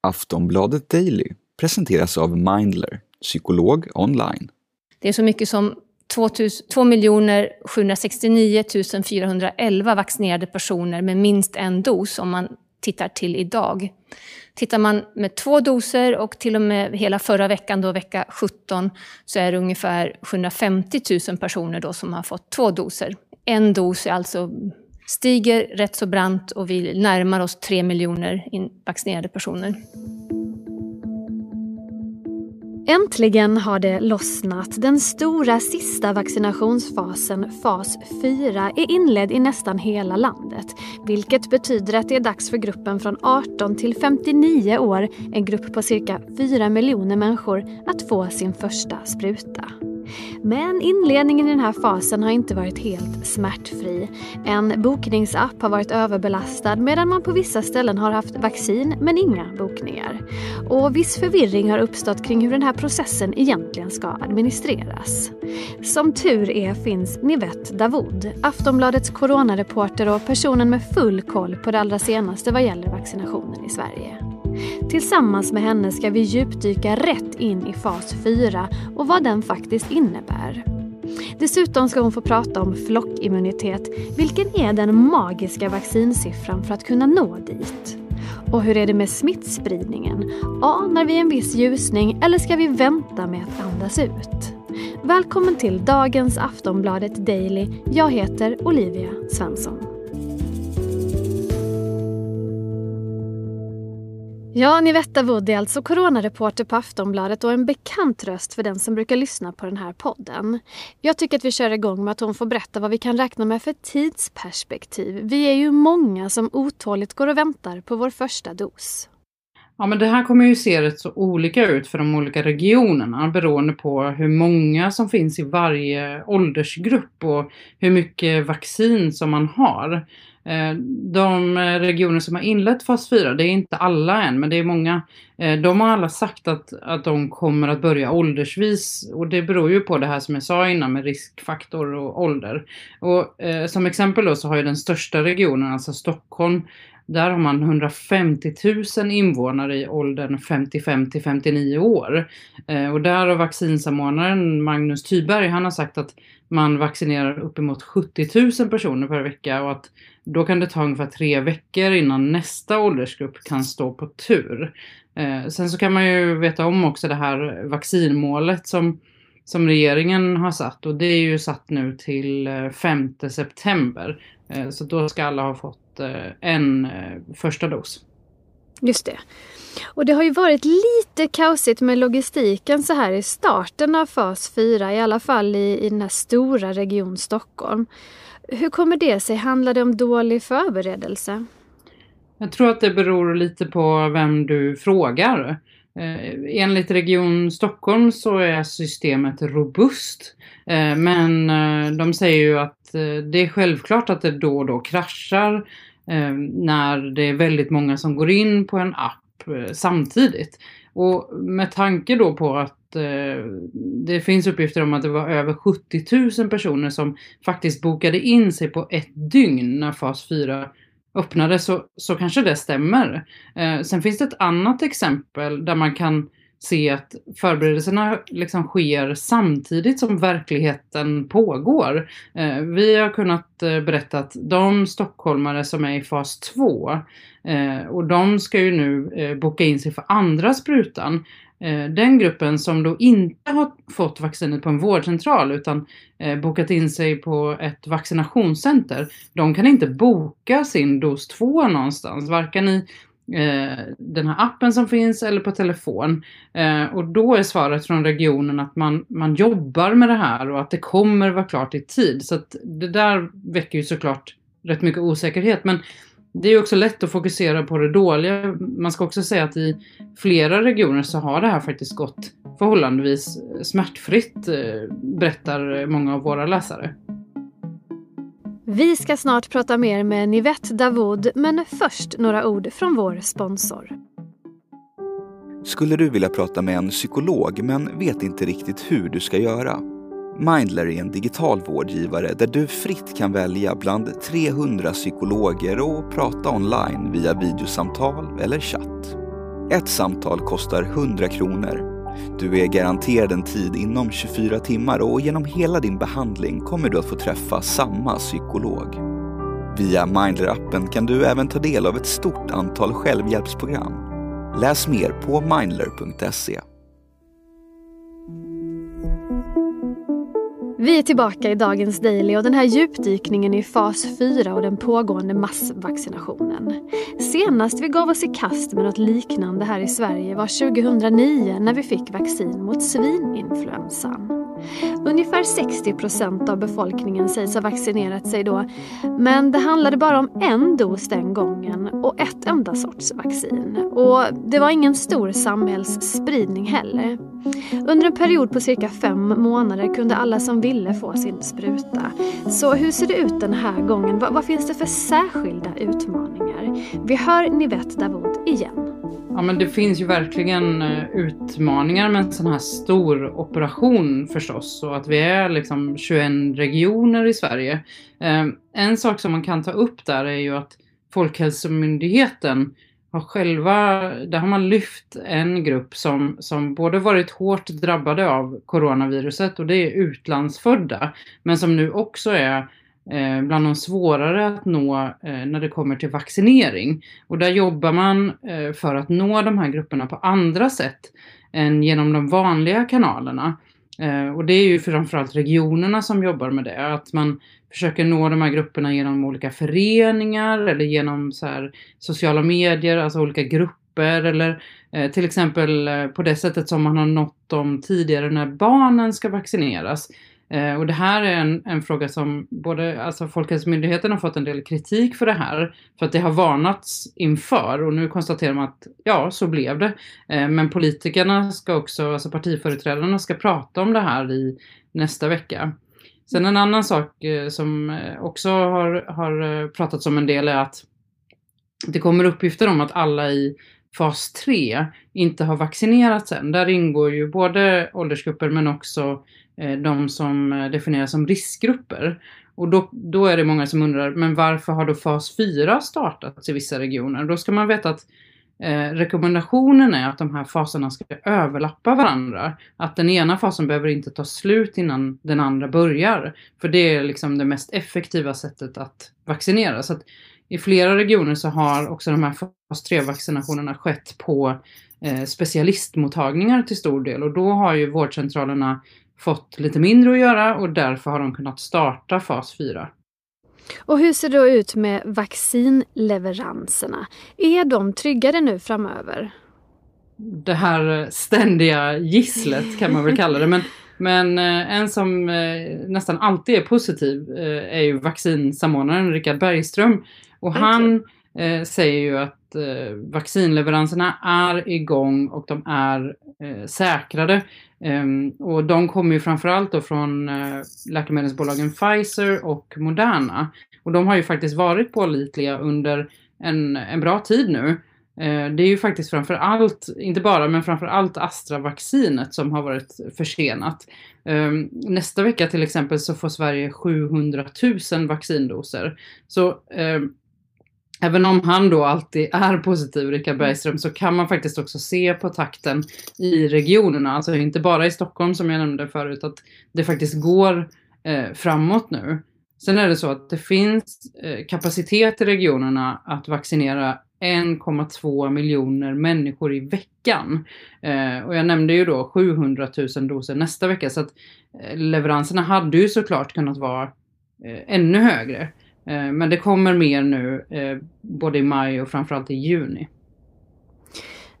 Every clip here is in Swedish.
Aftonbladet Daily presenteras av Mindler, psykolog online. Det är så mycket som 2 769 411 vaccinerade personer med minst en dos om man tittar till idag. Tittar man med två doser och till och med hela förra veckan, då vecka 17, så är det ungefär 750 000 personer då som har fått två doser. En dos är alltså stiger rätt så brant och vi närmar oss 3 miljoner vaccinerade personer. Äntligen har det lossnat. Den stora sista vaccinationsfasen, fas 4, är inledd i nästan hela landet. Vilket betyder att det är dags för gruppen från 18 till 59 år, en grupp på cirka 4 miljoner människor, att få sin första spruta. Men inledningen i den här fasen har inte varit helt smärtfri. En bokningsapp har varit överbelastad medan man på vissa ställen har haft vaccin men inga bokningar. Och viss förvirring har uppstått kring hur den här processen egentligen ska administreras. Som tur är finns Nivette Davoud, Aftonbladets coronareporter och personen med full koll på det allra senaste vad gäller vaccinationen i Sverige. Tillsammans med henne ska vi djupdyka rätt in i fas 4 och vad den faktiskt innebär. Dessutom ska hon få prata om flockimmunitet, vilken är den magiska vaccinsiffran för att kunna nå dit? Och hur är det med smittspridningen? Anar vi en viss ljusning eller ska vi vänta med att andas ut? Välkommen till dagens Aftonbladet Daily. Jag heter Olivia Svensson. Ja, Nivetta Wood är alltså coronareporter på Aftonbladet och en bekant röst för den som brukar lyssna på den här podden. Jag tycker att vi kör igång med att hon får berätta vad vi kan räkna med för tidsperspektiv. Vi är ju många som otåligt går och väntar på vår första dos. Ja, men det här kommer ju se rätt så olika ut för de olika regionerna beroende på hur många som finns i varje åldersgrupp och hur mycket vaccin som man har. Eh, de eh, regioner som har inlett fas 4, det är inte alla än, men det är många. Eh, de har alla sagt att, att de kommer att börja åldersvis och det beror ju på det här som jag sa innan med riskfaktor och ålder. Och eh, som exempel då så har ju den största regionen, alltså Stockholm, där har man 150 000 invånare i åldern 55 till 59 år. Eh, och där har vaccinsamordnaren Magnus Tyberg, han har sagt att man vaccinerar uppemot 70 000 personer per vecka och att då kan det ta ungefär tre veckor innan nästa åldersgrupp kan stå på tur. Eh, sen så kan man ju veta om också det här vaccinmålet som, som regeringen har satt och det är ju satt nu till eh, 5 september. Eh, så då ska alla ha fått eh, en eh, första dos. Just det. Och det har ju varit lite kaosigt med logistiken så här i starten av fas 4, i alla fall i, i den här stora region Stockholm. Hur kommer det sig? Handlar det om dålig förberedelse? Jag tror att det beror lite på vem du frågar. Eh, enligt Region Stockholm så är systemet robust. Eh, men eh, de säger ju att det är självklart att det då och då kraschar Eh, när det är väldigt många som går in på en app eh, samtidigt. Och med tanke då på att eh, det finns uppgifter om att det var över 70 000 personer som faktiskt bokade in sig på ett dygn när fas 4 öppnade så, så kanske det stämmer. Eh, sen finns det ett annat exempel där man kan se att förberedelserna liksom sker samtidigt som verkligheten pågår. Eh, vi har kunnat eh, berätta att de stockholmare som är i fas 2 eh, och de ska ju nu eh, boka in sig för andra sprutan Eh, den gruppen som då inte har fått vaccinet på en vårdcentral utan eh, bokat in sig på ett vaccinationscenter, de kan inte boka sin dos 2 någonstans, varken i Eh, den här appen som finns eller på telefon. Eh, och då är svaret från regionen att man, man jobbar med det här och att det kommer vara klart i tid. Så att det där väcker ju såklart rätt mycket osäkerhet. Men det är också lätt att fokusera på det dåliga. Man ska också säga att i flera regioner så har det här faktiskt gått förhållandevis smärtfritt, eh, berättar många av våra läsare. Vi ska snart prata mer med Nivette Davoud, men först några ord från vår sponsor. Skulle du vilja prata med en psykolog men vet inte riktigt hur du ska göra? Mindler är en digital vårdgivare där du fritt kan välja bland 300 psykologer och prata online via videosamtal eller chatt. Ett samtal kostar 100 kronor. Du är garanterad en tid inom 24 timmar och genom hela din behandling kommer du att få träffa samma psykolog. Via Mindler-appen kan du även ta del av ett stort antal självhjälpsprogram. Läs mer på mindler.se. Vi är tillbaka i dagens Daily och den här djupdykningen i fas 4 och den pågående massvaccinationen. Senast vi gav oss i kast med något liknande här i Sverige var 2009 när vi fick vaccin mot svininfluensan. Ungefär 60 procent av befolkningen sägs ha vaccinerat sig då. Men det handlade bara om en dos den gången och ett enda sorts vaccin. Och det var ingen stor samhällsspridning heller. Under en period på cirka fem månader kunde alla som ville få sin spruta. Så hur ser det ut den här gången? Vad, vad finns det för särskilda utmaningar? Vi hör Nivette Davoud igen. Ja men det finns ju verkligen eh, utmaningar med en sån här stor operation förstås och att vi är liksom 21 regioner i Sverige. Ehm, en sak som man kan ta upp där är ju att Folkhälsomyndigheten har själva, där har man lyft en grupp som, som både varit hårt drabbade av coronaviruset och det är utlandsfödda, men som nu också är eh, bland de svårare att nå eh, när det kommer till vaccinering. Och där jobbar man eh, för att nå de här grupperna på andra sätt än genom de vanliga kanalerna. Eh, och det är ju framförallt regionerna som jobbar med det, att man försöker nå de här grupperna genom olika föreningar eller genom så här, sociala medier, alltså olika grupper eller eh, till exempel eh, på det sättet som man har nått dem tidigare när barnen ska vaccineras. Eh, och det här är en, en fråga som både, alltså Folkhälsomyndigheten har fått en del kritik för det här, för att det har varnats inför och nu konstaterar man att ja, så blev det. Eh, men politikerna ska också, alltså partiföreträdarna ska prata om det här i nästa vecka. Sen en annan sak eh, som eh, också har, har eh, pratats om en del är att det kommer uppgifter om att alla i fas 3 inte har vaccinerats än. Där ingår ju både åldersgrupper men också Eh, Eh, de som eh, definieras som riskgrupper. Och då, då är det många som undrar, men varför har då fas 4 startats i vissa regioner? Då ska man veta att eh, rekommendationen är att de här faserna ska överlappa varandra. Att den ena fasen behöver inte ta slut innan den andra börjar. För det är liksom det mest effektiva sättet att vaccinera. Så att i flera regioner så har också de här fas 3-vaccinationerna skett på eh, specialistmottagningar till stor del. Och då har ju vårdcentralerna fått lite mindre att göra och därför har de kunnat starta fas 4. Och hur ser det då ut med vaccinleveranserna? Är de tryggare nu framöver? Det här ständiga gisslet kan man väl kalla det. Men, men eh, en som eh, nästan alltid är positiv eh, är ju vaccinsamordnaren Richard Bergström. Och han säger ju att Eh, vaccinleveranserna är igång och de är eh, säkrade. Um, och de kommer ju framförallt då från eh, läkemedelsbolagen Pfizer och Moderna. Och de har ju faktiskt varit pålitliga under en, en bra tid nu. Uh, det är ju faktiskt framför allt, inte bara, men framför allt Astra-vaccinet som har varit försenat. Um, nästa vecka till exempel så får Sverige 700 000 vaccindoser. Så ehm, Även om han då alltid är positiv, Rickard mm. Bergström, så kan man faktiskt också se på takten i regionerna, alltså inte bara i Stockholm som jag nämnde förut, att det faktiskt går eh, framåt nu. Sen är det så att det finns eh, kapacitet i regionerna att vaccinera 1,2 miljoner människor i veckan. Eh, och jag nämnde ju då 700 000 doser nästa vecka, så att eh, leveranserna hade ju såklart kunnat vara eh, ännu högre. Eh, men det kommer mer nu, eh, både i maj och framförallt i juni.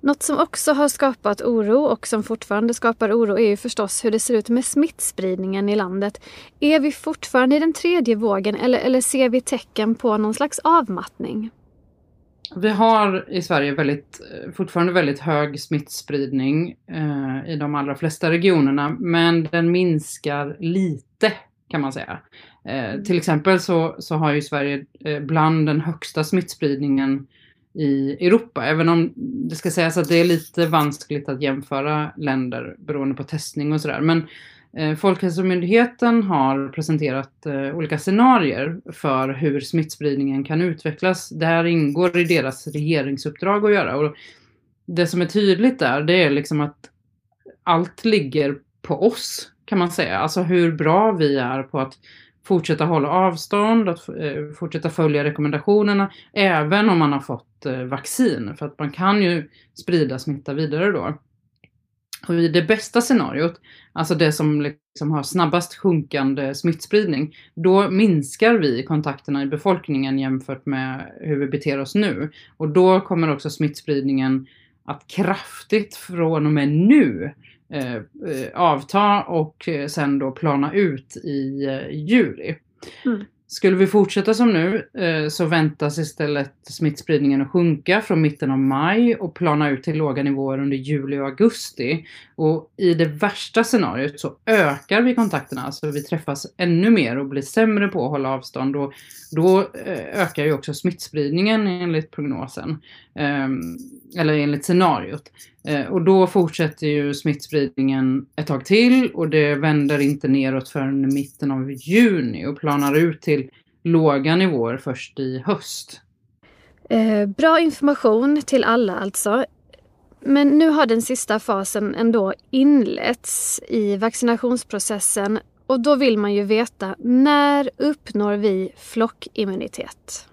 Något som också har skapat oro och som fortfarande skapar oro är ju förstås hur det ser ut med smittspridningen i landet. Är vi fortfarande i den tredje vågen eller, eller ser vi tecken på någon slags avmattning? Vi har i Sverige väldigt, eh, fortfarande väldigt hög smittspridning eh, i de allra flesta regionerna, men den minskar lite kan man säga. Eh, till exempel så, så har ju Sverige eh, bland den högsta smittspridningen i Europa, även om det ska sägas att det är lite vanskligt att jämföra länder beroende på testning och sådär. Men eh, Folkhälsomyndigheten har presenterat eh, olika scenarier för hur smittspridningen kan utvecklas. Det här ingår i deras regeringsuppdrag att göra. Och det som är tydligt där, det är liksom att allt ligger på oss, kan man säga. Alltså hur bra vi är på att fortsätta hålla avstånd, att eh, fortsätta följa rekommendationerna, även om man har fått eh, vaccin. För att man kan ju sprida smitta vidare då. Och i det bästa scenariot, alltså det som liksom har snabbast sjunkande smittspridning, då minskar vi kontakterna i befolkningen jämfört med hur vi beter oss nu. Och då kommer också smittspridningen att kraftigt från och med nu avta och eh, sen då plana ut i eh, juli. Mm. Skulle vi fortsätta som nu eh, så väntas istället smittspridningen att sjunka från mitten av maj och plana ut till låga nivåer under juli och augusti. Och i det värsta scenariot så ökar vi kontakterna, alltså vi träffas ännu mer och blir sämre på att hålla avstånd. Och då eh, ökar ju också smittspridningen enligt prognosen. Ehm, eller enligt scenariot. Eh, och då fortsätter ju smittspridningen ett tag till och det vänder inte neråt förrän mitten av juni och planar ut till låga nivåer först i höst. Eh, bra information till alla alltså. Men nu har den sista fasen ändå inletts i vaccinationsprocessen och då vill man ju veta när uppnår vi flockimmunitet?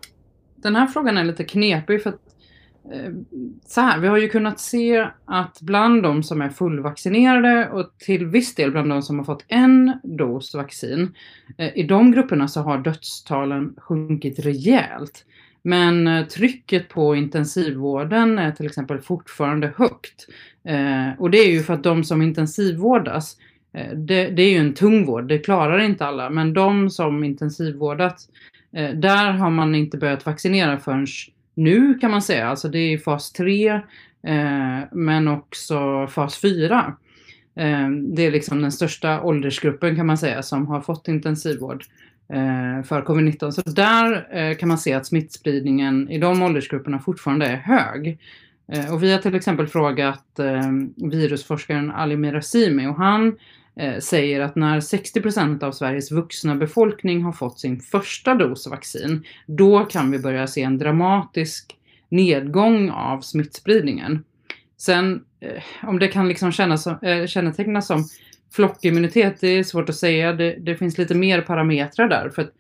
Den här frågan är lite knepig för att Eh, så här, vi har ju kunnat se att bland de som är fullvaccinerade och till viss del bland de som har fått en dos vaccin, eh, i de grupperna så har dödstalen sjunkit rejält. Men eh, trycket på intensivvården är till exempel fortfarande högt. Och det är ju för att de som intensivvårdas, det, det är ju en tung vård, det klarar inte alla, men de som intensivvårdats, där har man inte börjat vaccinera förrän nu kan man säga. Alltså det är fas 3 eh, men också fas 4. Eh, det är liksom den största åldersgruppen kan man säga som har fått intensivvård eh, för covid-19. Så där eh, kan man se att smittspridningen i de åldersgrupperna fortfarande är hög. Eh, och vi har till exempel frågat eh, virusforskaren Ali Mirazimi och han Eh, säger att när 60% av Sveriges vuxna befolkning har fått sin första dos vaccin, då kan vi börja se en dramatisk nedgång av smittspridningen. Sen eh, om det kan liksom kännas, eh, kännetecknas som flockimmunitet, det är svårt att säga. Det, det, finns lite mer parametrar där. För att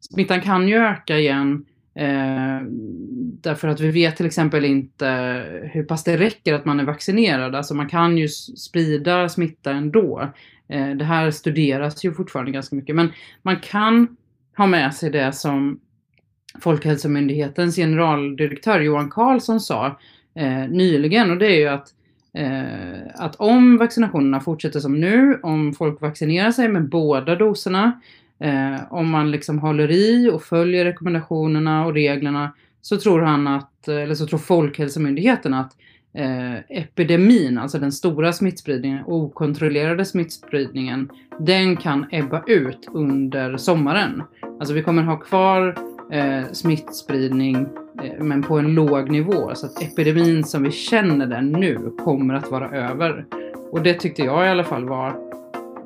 smittan kan ju öka igen Eh, därför att vi vet till exempel inte hur pass det räcker att man är vaccinerad. Alltså man kan ju sprida smitta ändå. Eh, det här studeras ju fortfarande ganska mycket. Men man kan ha med sig det som Folkhälsomyndighetens generaldirektör Johan Carlsson sa eh, nyligen och det är ju att Eh, att om vaccinationerna fortsätter som nu, om folk vaccinerar sig med båda doserna, Eh, om man liksom håller i och följer rekommendationerna och reglerna så tror han att, eller så tror Folkhälsomyndigheten att eh, epidemin, alltså den stora smittspridningen, okontrollerade smittspridningen, den kan ebba ut under sommaren. Alltså vi kommer ha kvar eh, smittspridning eh, men på en låg nivå så att epidemin som vi känner den nu kommer att vara över. Och det tyckte jag i alla fall var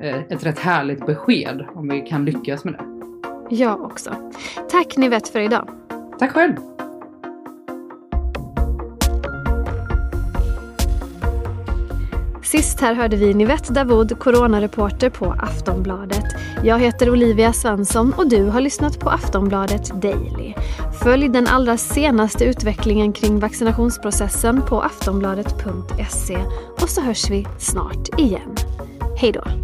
ett rätt härligt besked om vi kan lyckas med det. Jag också. Tack Nivette för idag. Tack själv. Sist här hörde vi Nivette Davud, coronareporter på Aftonbladet. Jag heter Olivia Svensson och du har lyssnat på Aftonbladet Daily. Följ den allra senaste utvecklingen kring vaccinationsprocessen på aftonbladet.se och så hörs vi snart igen. Hej då!